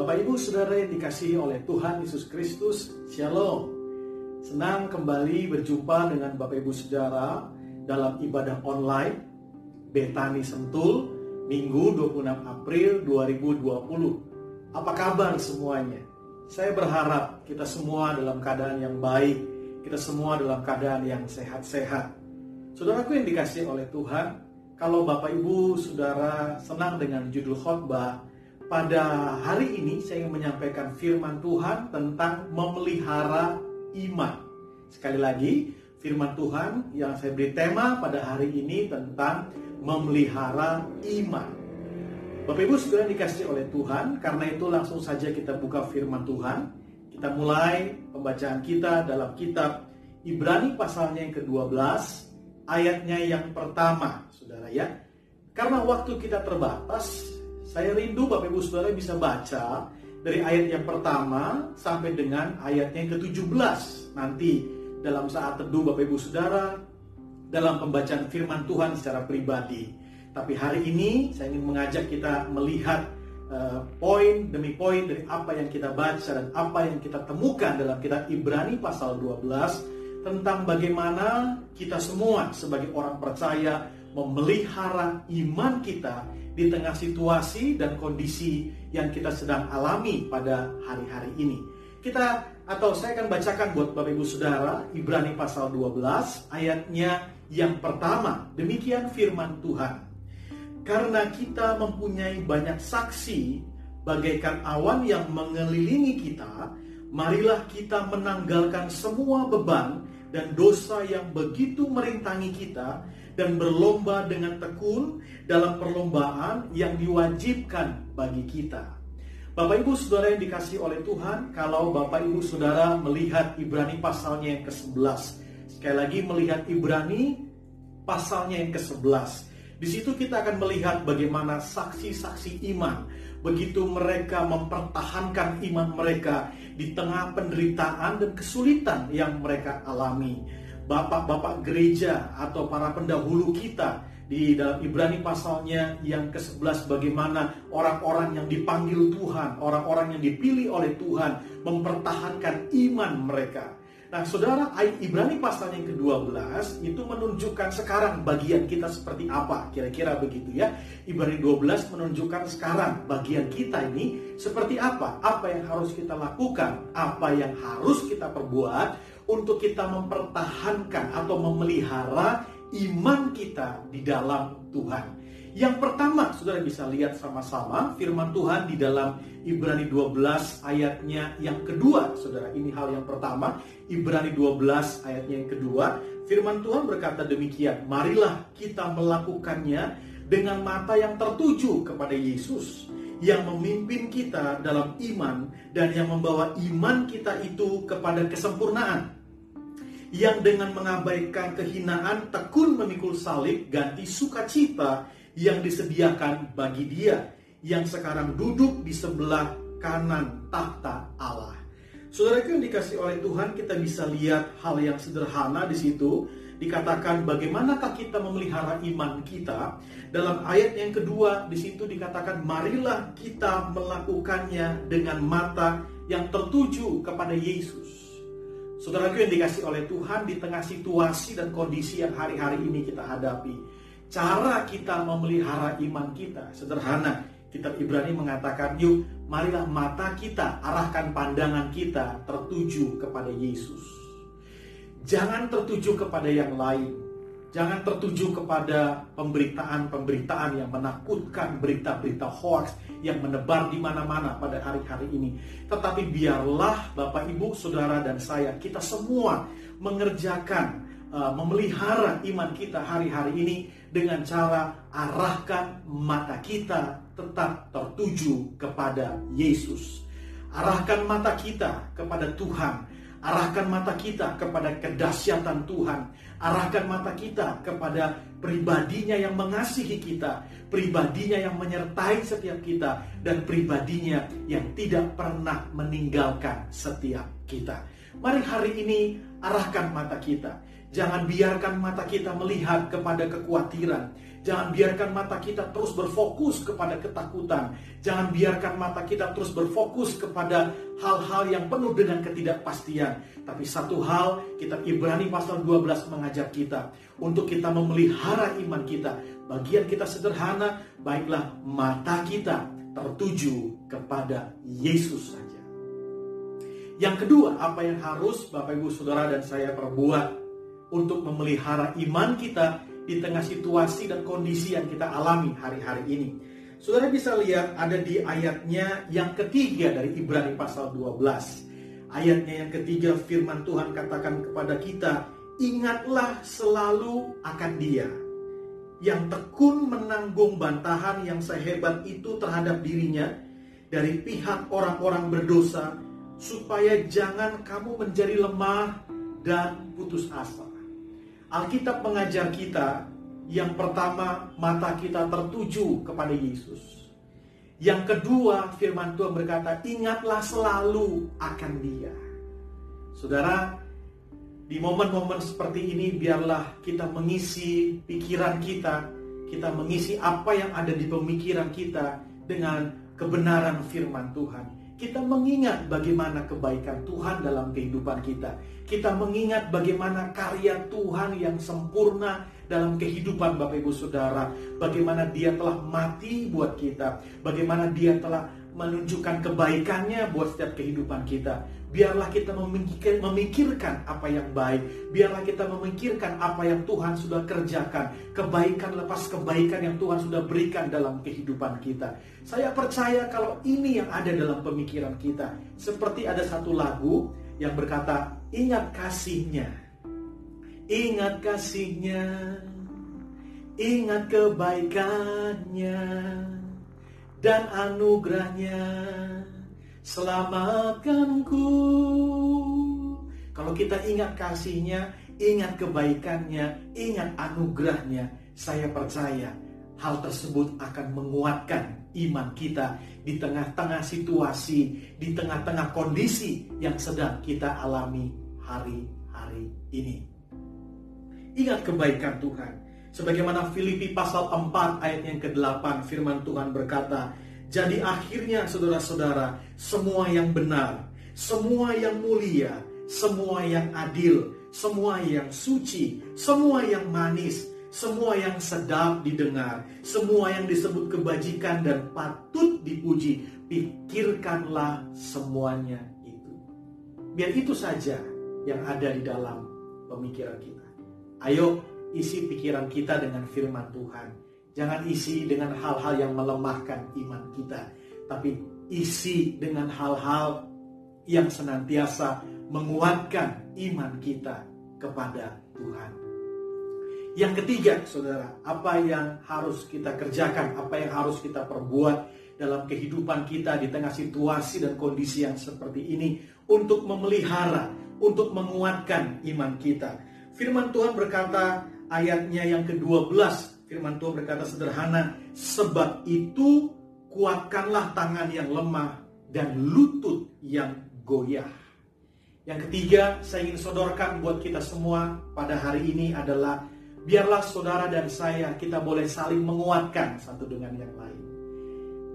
Bapak Ibu Saudara yang dikasihi oleh Tuhan Yesus Kristus, Shalom. Senang kembali berjumpa dengan Bapak Ibu Saudara dalam ibadah online Betani Sentul Minggu 26 April 2020. Apa kabar semuanya? Saya berharap kita semua dalam keadaan yang baik, kita semua dalam keadaan yang sehat-sehat. Saudaraku yang dikasihi oleh Tuhan, kalau Bapak Ibu Saudara senang dengan judul khotbah pada hari ini saya ingin menyampaikan firman Tuhan tentang memelihara iman. Sekali lagi, firman Tuhan yang saya beri tema pada hari ini tentang memelihara iman. Bapak Ibu sudah dikasih oleh Tuhan, karena itu langsung saja kita buka firman Tuhan. Kita mulai pembacaan kita dalam kitab Ibrani pasalnya yang ke-12, ayatnya yang pertama, Saudara ya. Karena waktu kita terbatas, saya rindu Bapak Ibu Saudara bisa baca dari ayat yang pertama sampai dengan ayat yang ke-17. Nanti dalam saat teduh Bapak Ibu Saudara dalam pembacaan firman Tuhan secara pribadi. Tapi hari ini saya ingin mengajak kita melihat uh, poin demi poin dari apa yang kita baca dan apa yang kita temukan dalam kitab Ibrani pasal 12 tentang bagaimana kita semua sebagai orang percaya memelihara iman kita di tengah situasi dan kondisi yang kita sedang alami pada hari-hari ini. Kita atau saya akan bacakan buat Bapak Ibu Saudara Ibrani pasal 12 ayatnya yang pertama. Demikian firman Tuhan. Karena kita mempunyai banyak saksi bagaikan awan yang mengelilingi kita, marilah kita menanggalkan semua beban dan dosa yang begitu merintangi kita dan berlomba dengan tekun dalam perlombaan yang diwajibkan bagi kita. Bapak Ibu Saudara yang dikasih oleh Tuhan, kalau Bapak Ibu Saudara melihat Ibrani pasalnya yang ke-11, sekali lagi melihat Ibrani pasalnya yang ke-11. Di situ kita akan melihat bagaimana saksi-saksi iman begitu mereka mempertahankan iman mereka di tengah penderitaan dan kesulitan yang mereka alami bapak-bapak gereja atau para pendahulu kita di dalam Ibrani pasalnya yang ke-11 bagaimana orang-orang yang dipanggil Tuhan, orang-orang yang dipilih oleh Tuhan mempertahankan iman mereka. Nah, saudara, Ibrani pasal yang ke-12 itu menunjukkan sekarang bagian kita seperti apa, kira-kira begitu ya. Ibrani 12 menunjukkan sekarang bagian kita ini seperti apa, apa yang harus kita lakukan, apa yang harus kita perbuat untuk kita mempertahankan atau memelihara iman kita di dalam Tuhan. Yang pertama, saudara bisa lihat sama-sama firman Tuhan di dalam Ibrani 12 ayatnya yang kedua. Saudara, ini hal yang pertama. Ibrani 12 ayatnya yang kedua. Firman Tuhan berkata demikian, marilah kita melakukannya dengan mata yang tertuju kepada Yesus yang memimpin kita dalam iman dan yang membawa iman kita itu kepada kesempurnaan yang dengan mengabaikan kehinaan tekun memikul salib ganti sukacita yang disediakan bagi dia yang sekarang duduk di sebelah kanan tahta Allah. Saudara yang dikasih oleh Tuhan kita bisa lihat hal yang sederhana di situ. Dikatakan bagaimanakah kita memelihara iman kita? Dalam ayat yang kedua di situ dikatakan marilah kita melakukannya dengan mata yang tertuju kepada Yesus Saudaraku yang dikasih oleh Tuhan di tengah situasi dan kondisi yang hari-hari ini kita hadapi. Cara kita memelihara iman kita sederhana. Kitab Ibrani mengatakan, yuk marilah mata kita, arahkan pandangan kita tertuju kepada Yesus. Jangan tertuju kepada yang lain. Jangan tertuju kepada pemberitaan-pemberitaan yang menakutkan, berita-berita hoax yang menebar di mana-mana pada hari-hari ini. Tetapi biarlah Bapak Ibu, Saudara dan saya, kita semua mengerjakan, uh, memelihara iman kita hari-hari ini dengan cara arahkan mata kita tetap tertuju kepada Yesus. Arahkan mata kita kepada Tuhan Arahkan mata kita kepada kedahsyatan Tuhan. Arahkan mata kita kepada pribadinya yang mengasihi kita. Pribadinya yang menyertai setiap kita. Dan pribadinya yang tidak pernah meninggalkan setiap kita. Mari hari ini arahkan mata kita. Jangan biarkan mata kita melihat kepada kekhawatiran. Jangan biarkan mata kita terus berfokus kepada ketakutan. Jangan biarkan mata kita terus berfokus kepada hal-hal yang penuh dengan ketidakpastian. Tapi satu hal, kitab Ibrani pasal 12 mengajar kita untuk kita memelihara iman kita. Bagian kita sederhana, baiklah mata kita tertuju kepada Yesus saja. Yang kedua, apa yang harus Bapak Ibu Saudara dan saya perbuat untuk memelihara iman kita di tengah situasi dan kondisi yang kita alami hari-hari ini. Saudara bisa lihat ada di ayatnya yang ketiga dari Ibrani pasal 12. Ayatnya yang ketiga firman Tuhan katakan kepada kita, ingatlah selalu akan dia yang tekun menanggung bantahan yang sehebat itu terhadap dirinya dari pihak orang-orang berdosa supaya jangan kamu menjadi lemah dan putus asa. Alkitab mengajar kita yang pertama mata kita tertuju kepada Yesus. Yang kedua firman Tuhan berkata ingatlah selalu akan dia. Saudara, di momen-momen seperti ini biarlah kita mengisi pikiran kita, kita mengisi apa yang ada di pemikiran kita dengan kebenaran firman Tuhan kita mengingat bagaimana kebaikan Tuhan dalam kehidupan kita. Kita mengingat bagaimana karya Tuhan yang sempurna dalam kehidupan Bapak Ibu Saudara. Bagaimana dia telah mati buat kita. Bagaimana dia telah menunjukkan kebaikannya buat setiap kehidupan kita. Biarlah kita memikirkan apa yang baik. Biarlah kita memikirkan apa yang Tuhan sudah kerjakan. Kebaikan lepas kebaikan yang Tuhan sudah berikan dalam kehidupan kita. Saya percaya kalau ini yang ada dalam pemikiran kita. Seperti ada satu lagu yang berkata, ingat kasihnya. Ingat kasihnya. Ingat kebaikannya. Dan anugerahnya selamatkanku. Kalau kita ingat kasihnya, ingat kebaikannya, ingat anugerahnya, saya percaya hal tersebut akan menguatkan iman kita di tengah-tengah situasi, di tengah-tengah kondisi yang sedang kita alami hari-hari ini. Ingat kebaikan Tuhan. Sebagaimana Filipi pasal 4 ayat yang ke-8 firman Tuhan berkata, jadi akhirnya saudara-saudara, semua yang benar, semua yang mulia, semua yang adil, semua yang suci, semua yang manis, semua yang sedap didengar, semua yang disebut kebajikan dan patut dipuji, pikirkanlah semuanya itu. Biar itu saja yang ada di dalam pemikiran kita. Ayo isi pikiran kita dengan firman Tuhan Jangan isi dengan hal-hal yang melemahkan iman kita, tapi isi dengan hal-hal yang senantiasa menguatkan iman kita kepada Tuhan. Yang ketiga, saudara, apa yang harus kita kerjakan, apa yang harus kita perbuat dalam kehidupan kita di tengah situasi dan kondisi yang seperti ini untuk memelihara, untuk menguatkan iman kita. Firman Tuhan berkata ayatnya yang ke-12 Firman Tuhan berkata sederhana, sebab itu kuatkanlah tangan yang lemah dan lutut yang goyah. Yang ketiga, saya ingin sodorkan buat kita semua pada hari ini adalah biarlah saudara dan saya kita boleh saling menguatkan satu dengan yang lain.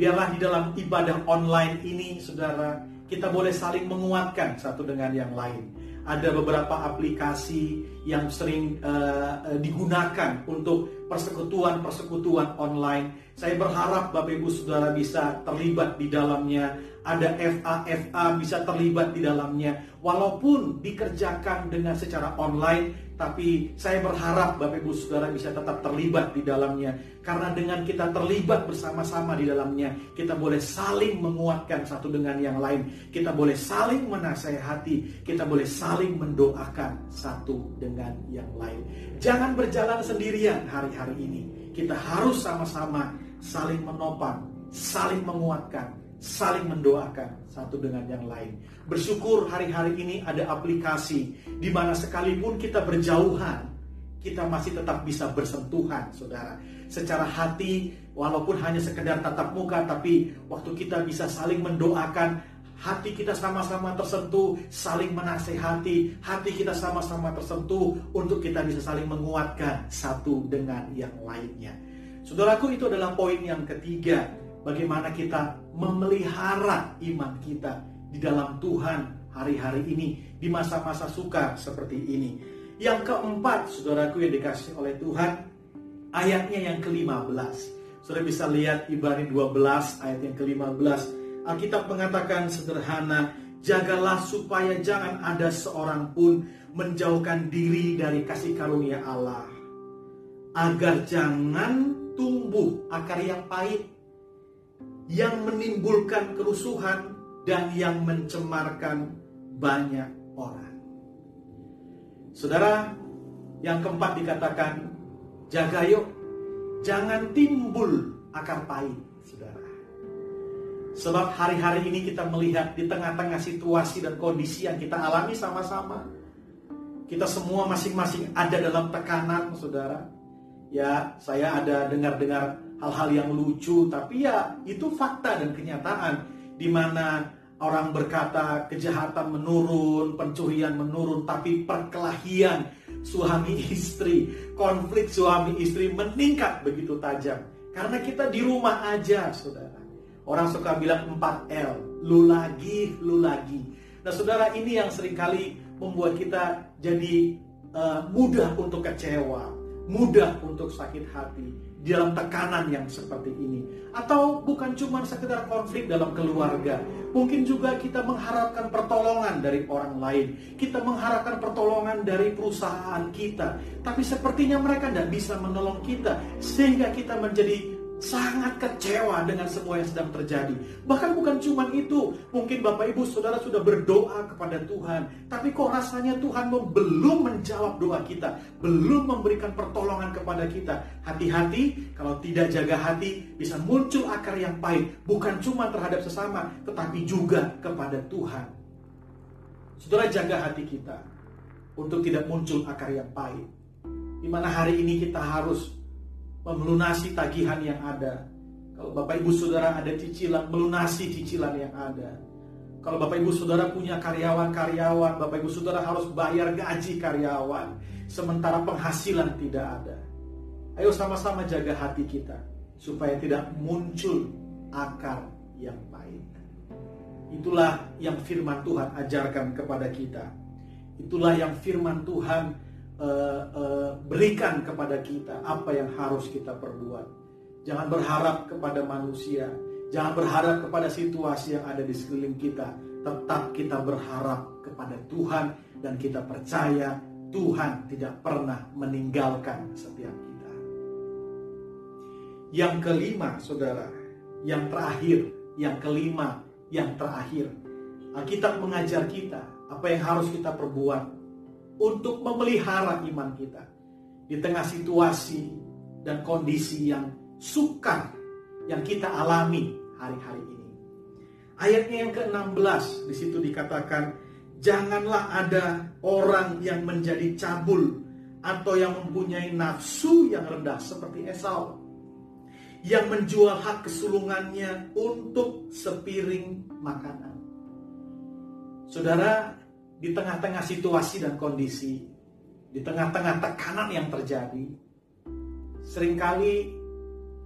Biarlah di dalam ibadah online ini, saudara, kita boleh saling menguatkan satu dengan yang lain ada beberapa aplikasi yang sering uh, digunakan untuk persekutuan-persekutuan online. Saya berharap Bapak Ibu Saudara bisa terlibat di dalamnya. Ada FA-FA bisa terlibat di dalamnya. Walaupun dikerjakan dengan secara online, tapi saya berharap Bapak Ibu Saudara bisa tetap terlibat di dalamnya. Karena dengan kita terlibat bersama-sama di dalamnya, kita boleh saling menguatkan satu dengan yang lain. Kita boleh saling menasehati, kita boleh saling mendoakan satu dengan yang lain. Jangan berjalan sendirian hari-hari ini. Kita harus sama-sama saling menopang, saling menguatkan, saling mendoakan satu dengan yang lain. Bersyukur hari-hari ini ada aplikasi di mana sekalipun kita berjauhan, kita masih tetap bisa bersentuhan, saudara. Secara hati, walaupun hanya sekedar tatap muka, tapi waktu kita bisa saling mendoakan, hati kita sama-sama tersentuh, saling menasehati, hati kita sama-sama tersentuh untuk kita bisa saling menguatkan satu dengan yang lainnya. Saudaraku itu adalah poin yang ketiga. Bagaimana kita memelihara iman kita di dalam Tuhan hari-hari ini. Di masa-masa suka seperti ini. Yang keempat, saudaraku yang dikasih oleh Tuhan, ayatnya yang ke-15. Saudara bisa lihat Ibrani 12 ayat yang ke-15. Alkitab mengatakan sederhana, jagalah supaya jangan ada seorang pun menjauhkan diri dari kasih karunia Allah. Agar jangan tumbuh akar yang pahit yang menimbulkan kerusuhan dan yang mencemarkan banyak orang. Saudara, yang keempat dikatakan jaga yuk jangan timbul akar pahit, saudara. Sebab hari-hari ini kita melihat di tengah-tengah situasi dan kondisi yang kita alami sama-sama. Kita semua masing-masing ada dalam tekanan, saudara. Ya, saya ada dengar-dengar hal-hal yang lucu, tapi ya itu fakta dan kenyataan di mana orang berkata kejahatan menurun, pencurian menurun, tapi perkelahian suami istri, konflik suami istri meningkat begitu tajam. Karena kita di rumah aja, saudara. Orang suka bilang 4L, lu lagi, lu lagi. Nah saudara ini yang sering kali membuat kita jadi uh, mudah untuk kecewa, mudah untuk sakit hati di dalam tekanan yang seperti ini. Atau bukan cuma sekedar konflik dalam keluarga, mungkin juga kita mengharapkan pertolongan dari orang lain. Kita mengharapkan pertolongan dari perusahaan kita. Tapi sepertinya mereka tidak bisa menolong kita. Sehingga kita menjadi sangat kecewa dengan semua yang sedang terjadi. Bahkan bukan cuma itu, mungkin Bapak Ibu Saudara sudah berdoa kepada Tuhan, tapi kok rasanya Tuhan belum menjawab doa kita, belum memberikan pertolongan kepada kita. Hati-hati, kalau tidak jaga hati, bisa muncul akar yang pahit, bukan cuma terhadap sesama, tetapi juga kepada Tuhan. Saudara jaga hati kita untuk tidak muncul akar yang pahit. Di mana hari ini kita harus melunasi tagihan yang ada. Kalau Bapak Ibu Saudara ada cicilan, melunasi cicilan yang ada. Kalau Bapak Ibu Saudara punya karyawan-karyawan, Bapak Ibu Saudara harus bayar gaji karyawan, sementara penghasilan tidak ada. Ayo sama-sama jaga hati kita, supaya tidak muncul akar yang pahit. Itulah yang firman Tuhan ajarkan kepada kita. Itulah yang firman Tuhan uh, uh, berikan kepada kita apa yang harus kita perbuat. Jangan berharap kepada manusia, jangan berharap kepada situasi yang ada di sekeliling kita. Tetap kita berharap kepada Tuhan dan kita percaya Tuhan tidak pernah meninggalkan setiap kita. Yang kelima, saudara, yang terakhir, yang kelima, yang terakhir, Alkitab mengajar kita apa yang harus kita perbuat untuk memelihara iman kita di tengah situasi dan kondisi yang sukar yang kita alami hari-hari ini. Ayatnya yang ke-16 di situ dikatakan janganlah ada orang yang menjadi cabul atau yang mempunyai nafsu yang rendah seperti Esau yang menjual hak kesulungannya untuk sepiring makanan. Saudara, di tengah-tengah situasi dan kondisi, di tengah-tengah tekanan yang terjadi, sering kali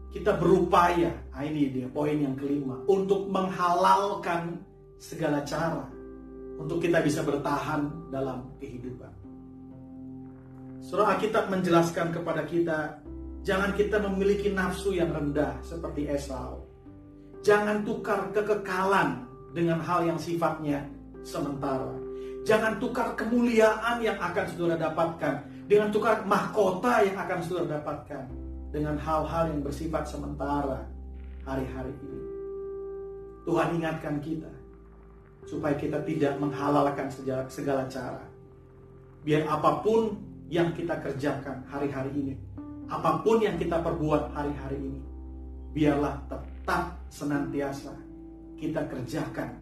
kita berupaya, nah ini dia poin yang kelima, untuk menghalalkan segala cara untuk kita bisa bertahan dalam kehidupan. Surah Alkitab menjelaskan kepada kita, jangan kita memiliki nafsu yang rendah seperti Esau. Jangan tukar kekekalan dengan hal yang sifatnya sementara. Jangan tukar kemuliaan yang akan saudara dapatkan dengan tukar mahkota yang akan saudara dapatkan dengan hal-hal yang bersifat sementara hari-hari ini. Tuhan ingatkan kita supaya kita tidak menghalalkan segala, cara. Biar apa pun yang kita kerjakan hari-hari ini, apa pun yang kita perbuat hari-hari ini, biarlah tetap senantiasa kita kerjakan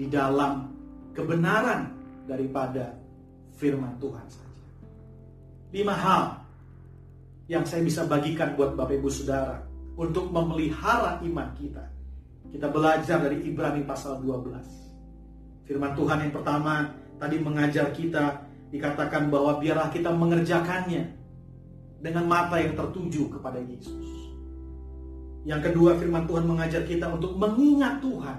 di dalam kebenaran daripada firman Tuhan saja. Lima hal yang saya bisa bagikan buat Bapak Ibu Saudara untuk memelihara iman kita. Kita belajar dari Ibrani pasal 12. Firman Tuhan yang pertama tadi mengajar kita dikatakan bahwa biarlah kita mengerjakannya dengan mata yang tertuju kepada Yesus. Yang kedua, firman Tuhan mengajar kita untuk mengingat Tuhan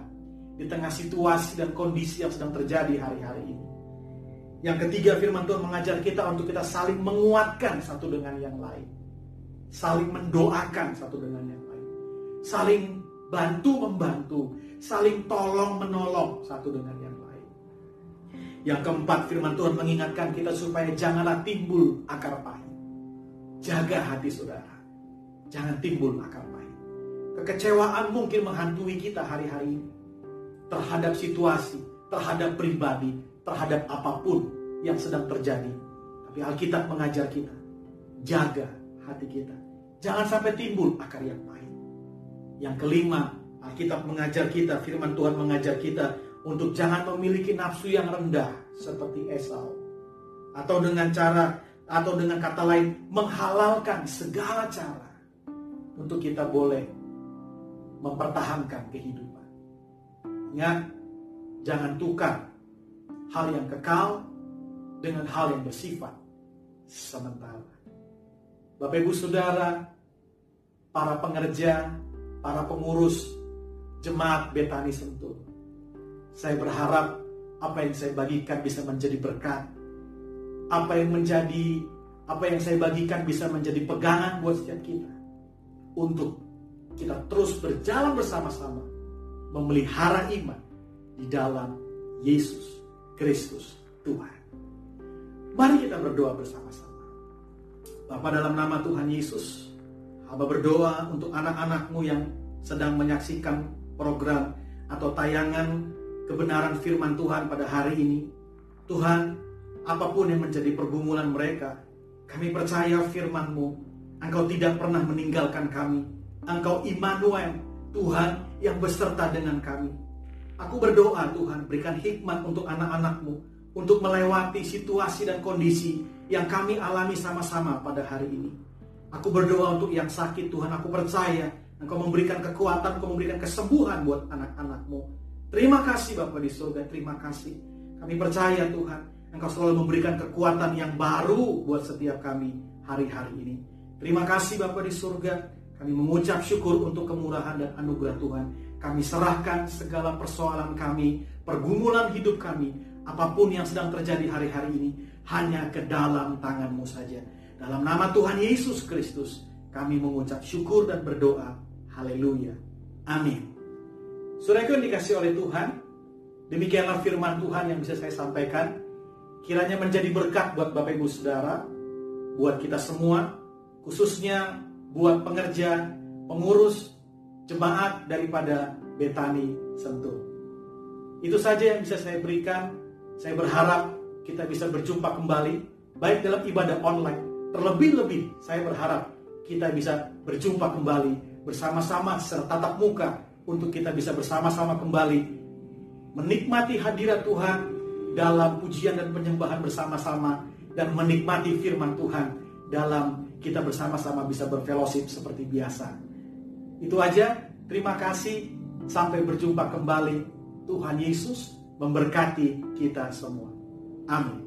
di tengah situasi dan kondisi yang sedang terjadi hari-hari ini. Yang ketiga, firman Tuhan mengajar kita untuk kita saling menguatkan satu dengan yang lain. Saling mendoakan satu dengan yang lain. Saling bantu-membantu. Saling tolong-menolong satu dengan yang lain. Yang keempat, firman Tuhan mengingatkan kita supaya janganlah timbul akar pahit. Jaga hati saudara. Jangan timbul akar pahit. Kekecewaan mungkin menghantui kita hari-hari ini. Terhadap situasi, terhadap pribadi, terhadap apa pun yang sedang terjadi. Tapi Alkitab mengajar kita, jaga hati kita. Jangan sampai timbul akar yang pahit. Yang kelima, Alkitab mengajar kita, firman Tuhan mengajar kita untuk jangan memiliki nafsu yang rendah seperti Esau. Atau dengan cara atau dengan kata lain menghalalkan segala cara untuk kita boleh mempertahankan kehidupan. Ingat, jangan tukar hal yang kekal dengan hal yang bersifat sementara. Bapak Ibu Saudara, para pengerja, para pengurus jemaat Betani Sentul. Saya berharap apa yang saya bagikan bisa menjadi berkat. Apa yang menjadi apa yang saya bagikan bisa menjadi pegangan buat setiap kita untuk kita terus berjalan bersama-sama memelihara iman di dalam Yesus Kristus Tuhan. Mari kita berdoa bersama-sama. Bapa dalam nama Tuhan Yesus, hamba berdoa untuk anak-anakmu yang sedang menyaksikan program atau tayangan kebenaran firman Tuhan pada hari ini. Tuhan, apa pun yang menjadi pergumulan mereka, kami percaya firman-Mu. Engkau tidak pernah meninggalkan kami. Engkau Immanuel, Tuhan yang beserta dengan kami. Aku berdoa Tuhan berikan hikmat untuk anak-anakmu untuk melewati situasi dan kondisi yang kami alami sama-sama pada hari ini. Aku berdoa untuk yang sakit Tuhan, aku percaya Engkau memberikan kekuatan, Engkau memberikan kesembuhan buat anak-anakmu. Terima kasih Bapak di surga, terima kasih. Kami percaya Tuhan, Engkau selalu memberikan kekuatan yang baru buat setiap kami hari-hari ini. Terima kasih Bapak di surga, kami mengucap syukur untuk kemurahan dan anugerah Tuhan. Kami serahkan segala persoalan kami, pergumulan hidup kami, apa pun yang sedang terjadi hari-hari ini, hanya ke dalam tanganmu saja. Dalam nama Tuhan Yesus Kristus, kami mengucap syukur dan berdoa. Haleluya. Amin. Saudaraku yang dikasih oleh Tuhan, demikianlah firman Tuhan yang bisa saya sampaikan. Kiranya menjadi berkat buat Bapak Ibu Saudara, buat kita semua, khususnya buat pengerja, pengurus, jemaat daripada Betani Sentul. Itu saja yang bisa saya berikan. Saya berharap kita bisa berjumpa kembali baik dalam ibadah online. Terlebih-lebih saya berharap kita bisa berjumpa kembali bersama-sama secara tatap muka untuk kita bisa bersama-sama kembali menikmati hadirat Tuhan dalam pujian dan penyembahan bersama-sama dan menikmati firman Tuhan dalam kita bersama-sama bisa berfellowship seperti biasa. Itu aja. Terima kasih. Sampai berjumpa kembali. Tuhan Yesus memberkati kita semua. Amin.